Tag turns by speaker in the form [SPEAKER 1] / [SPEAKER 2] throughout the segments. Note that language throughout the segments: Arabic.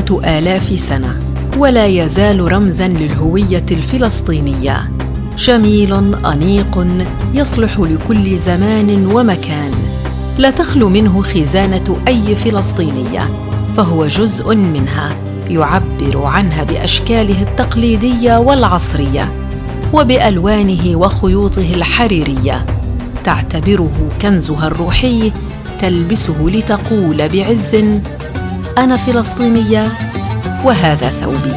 [SPEAKER 1] ثلاثة آلاف سنة ولا يزال رمزا للهوية الفلسطينية. جميل أنيق يصلح لكل زمان ومكان. لا تخلو منه خزانة أي فلسطينية فهو جزء منها يعبر عنها بأشكاله التقليدية والعصرية وبألوانه وخيوطه الحريرية. تعتبره كنزها الروحي تلبسه لتقول بعز أنا فلسطينية وهذا ثوبي.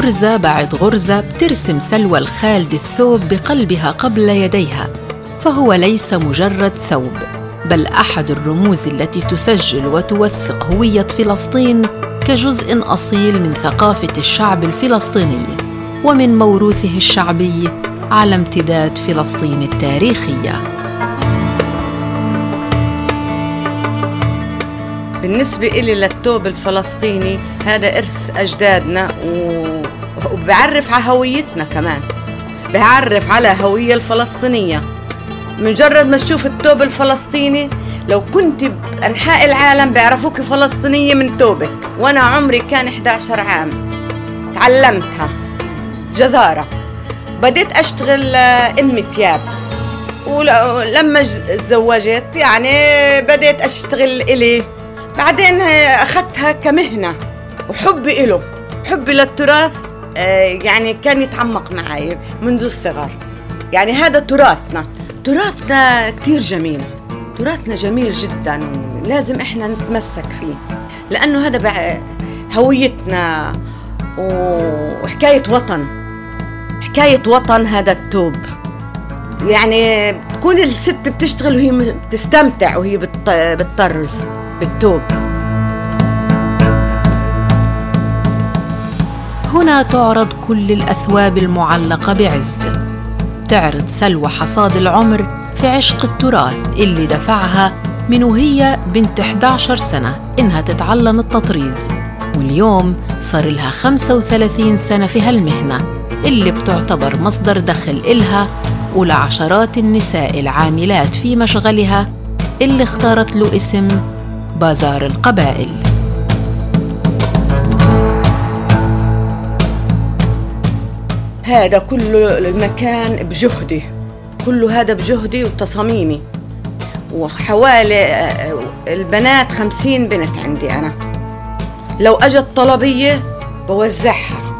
[SPEAKER 1] غرزة بعد غرزة بترسم سلوى الخالد الثوب بقلبها قبل يديها فهو ليس مجرد ثوب بل أحد الرموز التي تسجل وتوثق هوية فلسطين كجزء أصيل من ثقافة الشعب الفلسطيني ومن موروثه الشعبي على امتداد فلسطين التاريخية.
[SPEAKER 2] بالنسبة إلي للثوب الفلسطيني هذا إرث أجدادنا و... وبعرف على هويتنا كمان. بعرف على هوية الفلسطينية. مجرد ما تشوف الثوب الفلسطيني لو كنت بأنحاء العالم بيعرفوك فلسطينية من ثوبك وأنا عمري كان 11 عام. تعلمتها. جذارة. بديت أشتغل أمي ثياب ولما تزوجت يعني بديت أشتغل إلي. بعدين أخذتها كمهنة. وحبي إله. حبي للتراث. آه، يعني كان يتعمق معي منذ الصغر. يعني هذا تراثنا. تراثنا كتير جميل. تراثنا جميل جدا. ولازم إحنا نتمسك فيه. لأنه هذا بقى هويتنا وحكاية وطن. حكاية وطن هذا التوب. يعني تكون الست بتشتغل وهي بتستمتع وهي بتطرز بالثوب
[SPEAKER 1] هنا تعرض كل الأثواب المعلقة بعز. تعرض سلوى حصاد العمر في عشق التراث اللي دفعها من وهي بنت 11 سنة إنها تتعلم التطريز. واليوم صار لها 35 سنة في هالمهنة اللي بتعتبر مصدر دخل إلها ولعشرات النساء العاملات في مشغلها اللي اختارت له اسم بازار القبائل.
[SPEAKER 2] هذا كله المكان بجهدي. كله هذا بجهدي وتصاميمي. وحوالي آه، البنات خمسين بنت عندي أنا. لو أجت طلبية بوزعها.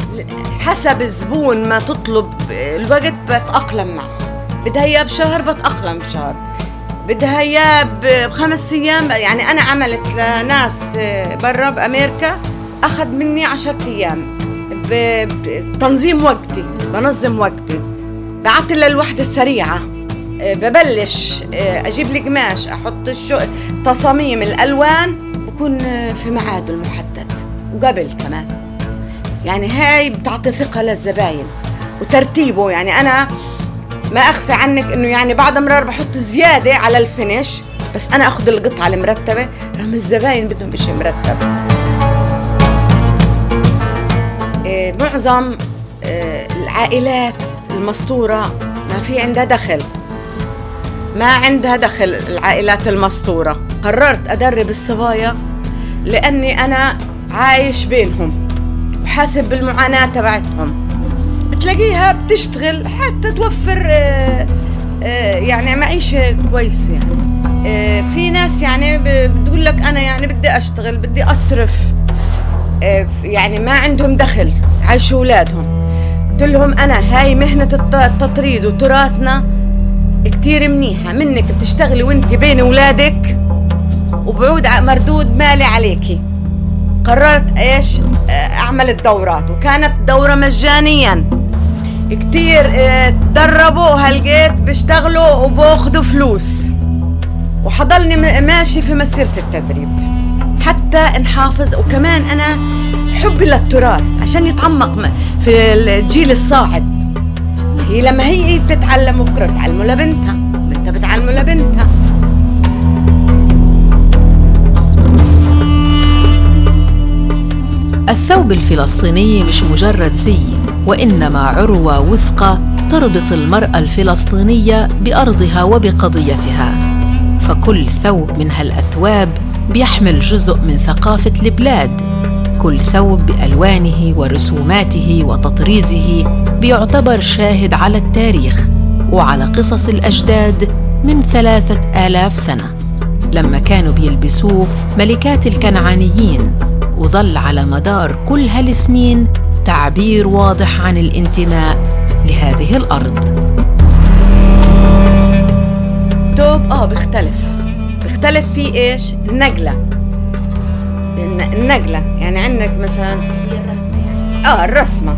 [SPEAKER 2] حسب الزبون ما تطلب الوقت بتأقلم معه. بدها إياه بشهر بتأقلم بشهر. بدها إياه بخمس أيام. يعني أنا عملت لناس برا بأمريكا أخذ مني عشرة أيام. بتنظيم وقتي بنظم وقتي. بعت للوحدة السريعة. ببلش أجيب القماش أحط الشو تصاميم الألوان بكون في ميعاده المحدد. وقبل كمان. يعني هاي بتعطي ثقة للزباين. وترتيبه يعني أنا ما أخفي عنك إنه يعني بعد مرار بحط زيادة على ال finish بس أنا أخذ القطعة المرتبة رغم الزباين بدهم إشي مرتب. معظم إيه العائلات المستورة ما في عندها دخل. ما عندها دخل العائلات المستورة. قررت أدرب الصبايا لأني أنا عايش بينهم وحاسب بالمعاناة تبعتهم. بتلاقيها بتشتغل حتى توفر آه، آه، يعني معيشة كويسة. يعني آه، في ناس يعني بتقول لك أنا يعني بدي أشتغل بدي أصرف. يعني ما عندهم دخل. عايشوا أولادهم. قلت لهم أنا هاي مهنة التطريد وتراثنا كتير منيحة. منك بتشتغلي وانت بين أولادك وبعود مردود مالي عليكي. قررت إيش؟ أعمل الدورات. وكانت دورة مجانيا. كتير آه، تدربوا هلقيت بيشتغلوا وبأخذوا فلوس. وحضلني ماشي في مسيرة التدريب. حتى نحافظ وكمان أنا حبي للتراث عشان يتعمق في الجيل الصاعد. هي لما هي بتتعلم بكرة تعلمه لبنتها بنتها بتعلمه لبنتها.
[SPEAKER 1] الثوب الفلسطيني مش مجرد زي وإنما عروة وثقة تربط المرأة الفلسطينية بأرضها وبقضيتها. فكل ثوب من هالأثواب بيحمل جزء من ثقافة البلاد كل ثوب بألوانه ورسوماته وتطريزه بيعتبر شاهد على التاريخ وعلى قصص الأجداد من ثلاثة آلاف سنة. لما كانوا بيلبسوه ملكات الكنعانيين وظل على مدار كل هالسنين تعبير واضح عن الانتماء لهذه الأرض.
[SPEAKER 2] توب آه بيختلف. بيختلف في إيش؟ النقلة. النقلة. يعني عندك مثلا هي الرسمة يعني آه الرسمة.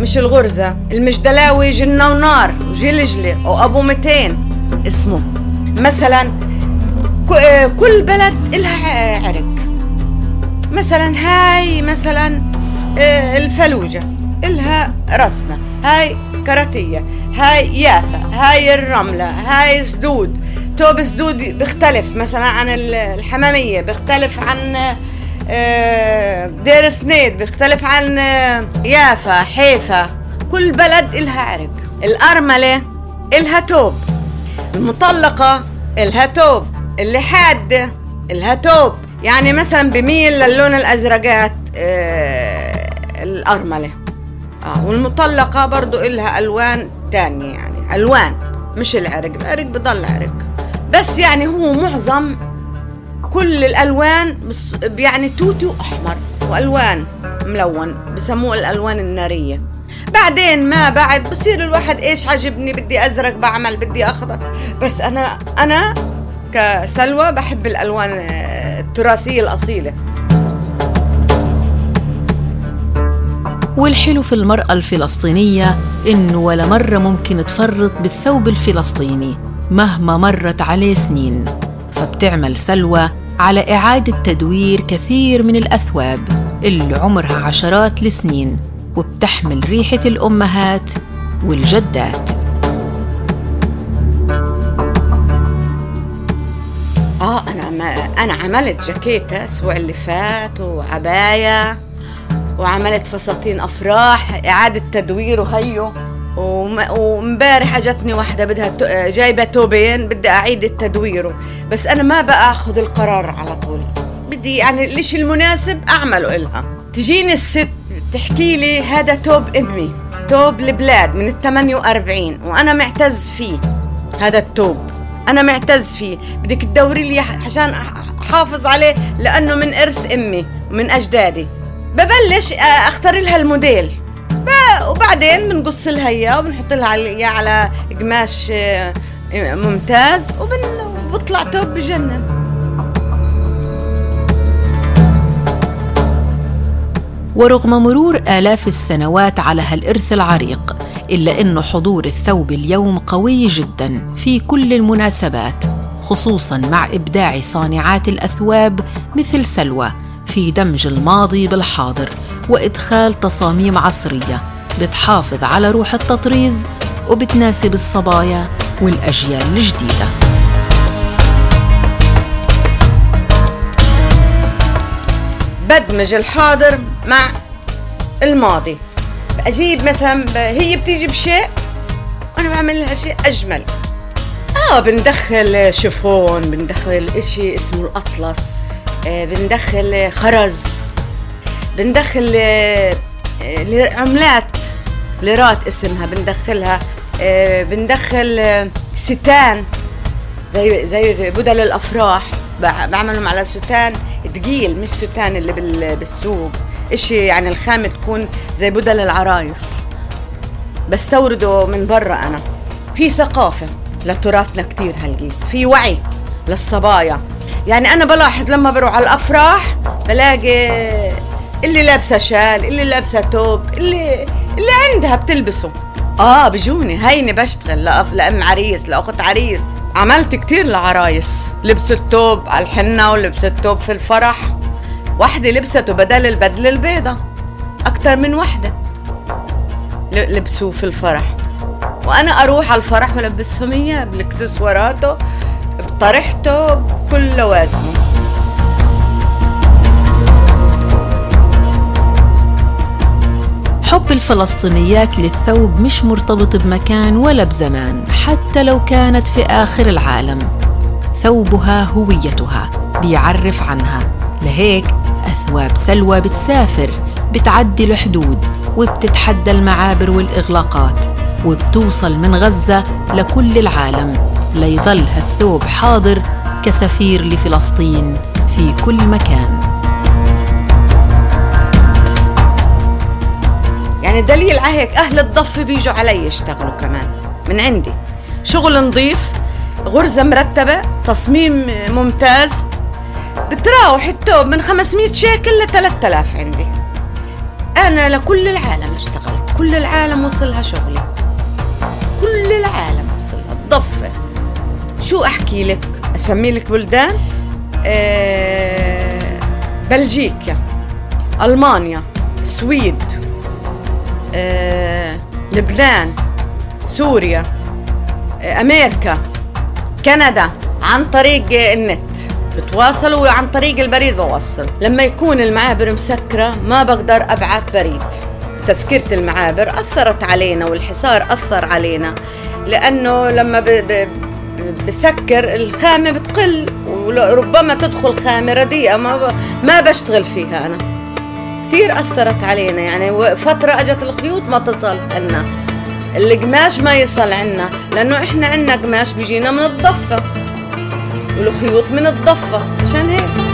[SPEAKER 2] مش الغرزة المجدلاوي جنة ونار وجلجلة وأبو 200 اسمه. مثلا كل بلد إلها عرق. مثلا هاي مثلا آه، الفلوجة. إلها رسمة. هاي كراتية. هاي يافا. هاي الرملة. هاي سدود. توب سدود بيختلف مثلا عن الحمامية. بيختلف عن دير سنيد بيختلف عن آه، يافا حيفا. كل بلد إلها عرق. الأرملة إلها توب. المطلقة إلها توب. اللي حادة إلها توب. يعني مثلا بميل للون الأزرقات آه الأرملة. آه والمطلقة برضو إلها ألوان تانية يعني. ألوان مش العرق. العرق بضل عرق. بس يعني هو معظم كل الألوان يعني توتو أحمر وألوان ملون بسموه الألوان النارية. بعدين ما بعد بصير الواحد إيش عجبني بدي أزرق بعمل بدي أخضر. بس أنا أنا كسلوى بحب الألوان التراثية الأصيلة.
[SPEAKER 1] والحلو في المرأة الفلسطينية إنه ولا مرة ممكن تفرط بالثوب الفلسطيني مهما مرت عليه سنين. فبتعمل سلوى على إعادة تدوير كثير من الأثواب اللي عمرها عشرات السنين وبتحمل ريحة الأمهات والجدات.
[SPEAKER 2] آه أنا أنا عملت جاكيتة الأسبوع اللي فات وعباية وعملت فساتين أفراح إعادة تدوير وهيو. ومبارح اجتني واحدة بدها جايبة توبين بدي أعيد تدويره بس أنا ما بأخذ القرار على طول. بدي يعني الإشي المناسب أعمله إلها. تجيني الست تحكي لي هذا توب أمي توب البلاد من ال 48 وأنا معتز فيه. هذا التوب. أنا معتز فيه. بدك تدوري لي عشان أحافظ عليه لأنه من إرث أمي ومن أجدادي. ببلش أختار لها الموديل. وبعدين بنقص لها إياه وبنحط لها إياه على قماش آه، ممتاز وبطلع توب بجنن.
[SPEAKER 1] ورغم مرور آلاف السنوات على هالإرث العريق إلا أنه حضور الثوب اليوم قوي جدا في كل المناسبات خصوصا مع إبداع صانعات الأثواب مثل سلوى في دمج الماضي بالحاضر وإدخال تصاميم عصرية بتحافظ على روح التطريز وبتناسب الصبايا والأجيال الجديدة.
[SPEAKER 2] بدمج الحاضر مع الماضي. أجيب مثلا هي بتيجي بشيء وأنا بعمل لها شيء أجمل. آه بندخل شيفون بندخل إشي اسمه الأطلس. آه بندخل خرز بندخل آه عملات ليرات اسمها بندخلها آه، بندخل آه، ستان زي زي بدل الأفراح بعملهم على ستان ثقيل مش ستان اللي بالسوق إشي يعني الخامة تكون زي بدل العرايس. بستورده من برا أنا. في ثقافة لتراثنا كتير هالجيل في وعي للصبايا. يعني أنا بلاحظ لما بروح على الأفراح بلاقي اللي لابسة شال اللي لابسة توب اللي اللي عندها بتلبسه. آه بجوني هيني بشتغل لأف لأم عريس لأخت عريس. عملت كتير لعرايس. لبسوا التوب على الحنة ولبسوا التوب في الفرح. واحدة لبسته بدل البدلة البيضة. أكثر من واحدة لبسوه في الفرح. وأنا أروح على الفرح ولبسهم إياه بالإكسسواراته بطرحته بكل لوازمه.
[SPEAKER 1] حب الفلسطينيات للثوب مش مرتبط بمكان ولا بزمان حتى لو كانت في آخر العالم. ثوبها هويتها بيعرف عنها. لهيك أثواب سلوى بتسافر بتعدي الحدود وبتتحدى المعابر والإغلاقات وبتوصل من غزة لكل العالم. ليظل هالثوب حاضر كسفير لفلسطين في كل مكان.
[SPEAKER 2] يعني دليل على هيك أهل الضفة بيجوا علي يشتغلوا كمان. من عندي. شغل نظيف غرزة مرتبة تصميم ممتاز. بتراوح التوب من 500 شيكل ل 3000 عندي. أنا لكل العالم اشتغلت كل العالم وصلها شغلي. شو أحكي لك؟ أسمي لك بلدان أه بلجيكا ألمانيا السويد أه لبنان سوريا أه أمريكا كندا عن طريق النت. بتواصلوا عن طريق البريد بوصل لما يكون المعابر مسكرة ما بقدر أبعث بريد. تسكيرة المعابر أثرت علينا والحصار أثر علينا لأنه لما بسكر الخامة بتقل وربما تدخل خامة رديئة. ما, ما بشتغل فيها أنا. كثير أثرت علينا يعني. فترة أجت الخيوط ما تصل لنا القماش ما يصل عنا لأنه إحنا عنا قماش بيجينا من الضفة والخيوط من الضفة. عشان هيك.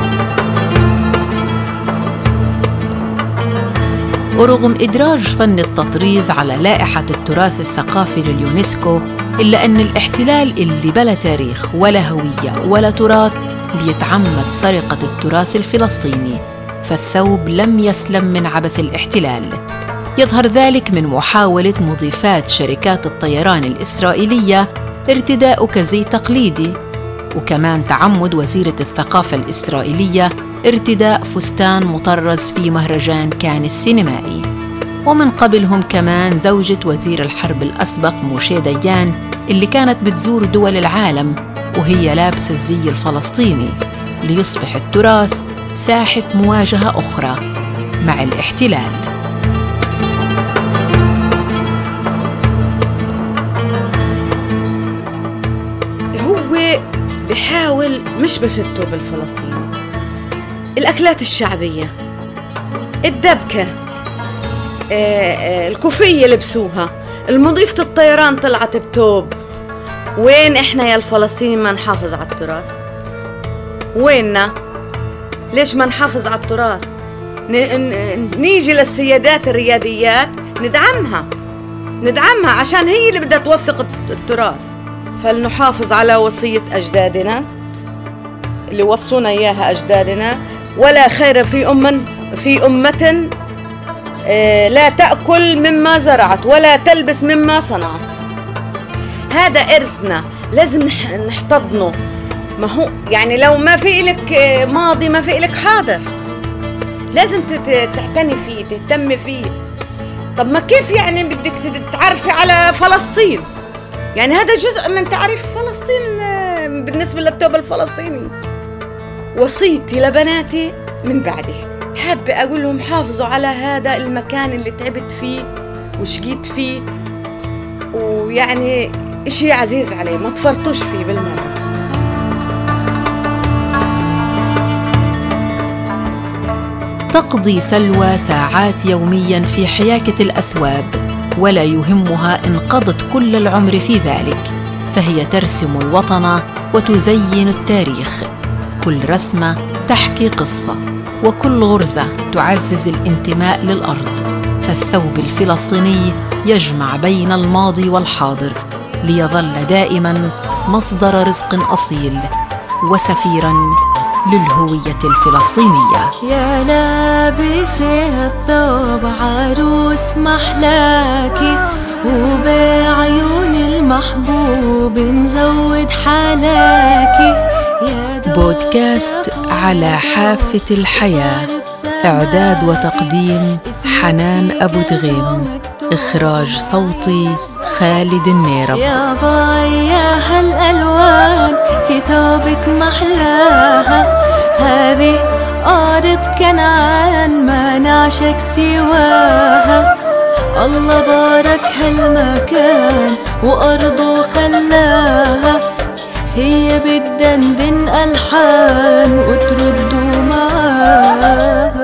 [SPEAKER 1] ورغم إدراج فن التطريز على لائحة التراث الثقافي لليونسكو إلا أن الاحتلال اللي بلا تاريخ ولا هوية ولا تراث بيتعمد سرقة التراث الفلسطيني فالثوب لم يسلم من عبث الاحتلال. يظهر ذلك من محاولة مضيفات شركات الطيران الإسرائيلية ارتداء كزي تقليدي وكمان تعمد وزيرة الثقافة الإسرائيلية ارتداء فستان مطرز في مهرجان كان السينمائي. ومن قبلهم كمان زوجة وزير الحرب الأسبق موشي ديان اللي كانت بتزور دول العالم وهي لابسة الزي الفلسطيني. ليصبح التراث ساحة مواجهة أخرى مع الاحتلال.
[SPEAKER 2] هو بحاول مش بس التوب الفلسطيني الأكلات الشعبية. الدبكة. آه، آه، الكوفية لبسوها. المضيفة الطيران طلعت بتوب. وين إحنا يا الفلسطينيين ما نحافظ على التراث؟ ويننا؟ ليش ما نحافظ على التراث؟ نيجي للسيادات الرياديات ندعمها. ندعمها عشان هي اللي بدها توثق التراث. فلنحافظ على وصية أجدادنا اللي وصونا إياها أجدادنا. ولا خير في أم في أمة آه، لا تأكل مما زرعت ولا تلبس مما صنعت. هذا إرثنا لازم نحتضنه. ما هو يعني لو ما في لك آه، ماضي ما في لك حاضر. لازم تعتني فيه تهتم فيه. طب ما كيف يعني بدك تعرفي على فلسطين؟ يعني هذا جزء من تعريف فلسطين آه، بالنسبة للتوب الفلسطيني. وصيتي لبناتي من بعدي حابة أقول لهم حافظوا على هذا المكان اللي تعبت فيه وشقيت فيه. ويعني إشي عزيز علي ما تفرطوش فيه بالمرة.
[SPEAKER 1] تقضي سلوى ساعات يوميا في حياكة الأثواب ولا يهمها إن قضت كل العمر في ذلك فهي ترسم الوطن وتزين التاريخ. كل رسمة تحكي قصة وكل غرزة تعزز الانتماء للأرض. فالثوب الفلسطيني يجمع بين الماضي والحاضر ليظل دائما مصدر رزق أصيل وسفيرا للهوية الفلسطينية.
[SPEAKER 3] يا لابسة الثوب عروس محلاكي وبعيون المحبوب نزود حلاكي
[SPEAKER 1] بودكاست على حافة الحياة. إعداد وتقديم حنان أبو دغيم إخراج صوتي خالد النيرب.
[SPEAKER 3] يا باي يا هالألوان في ثوبك محلاها. هذه أرض كنعان ما نعشق سواها. الله بارك هالمكان وأرضه خلاها. هي بتدندن ألحان وتردوا معاها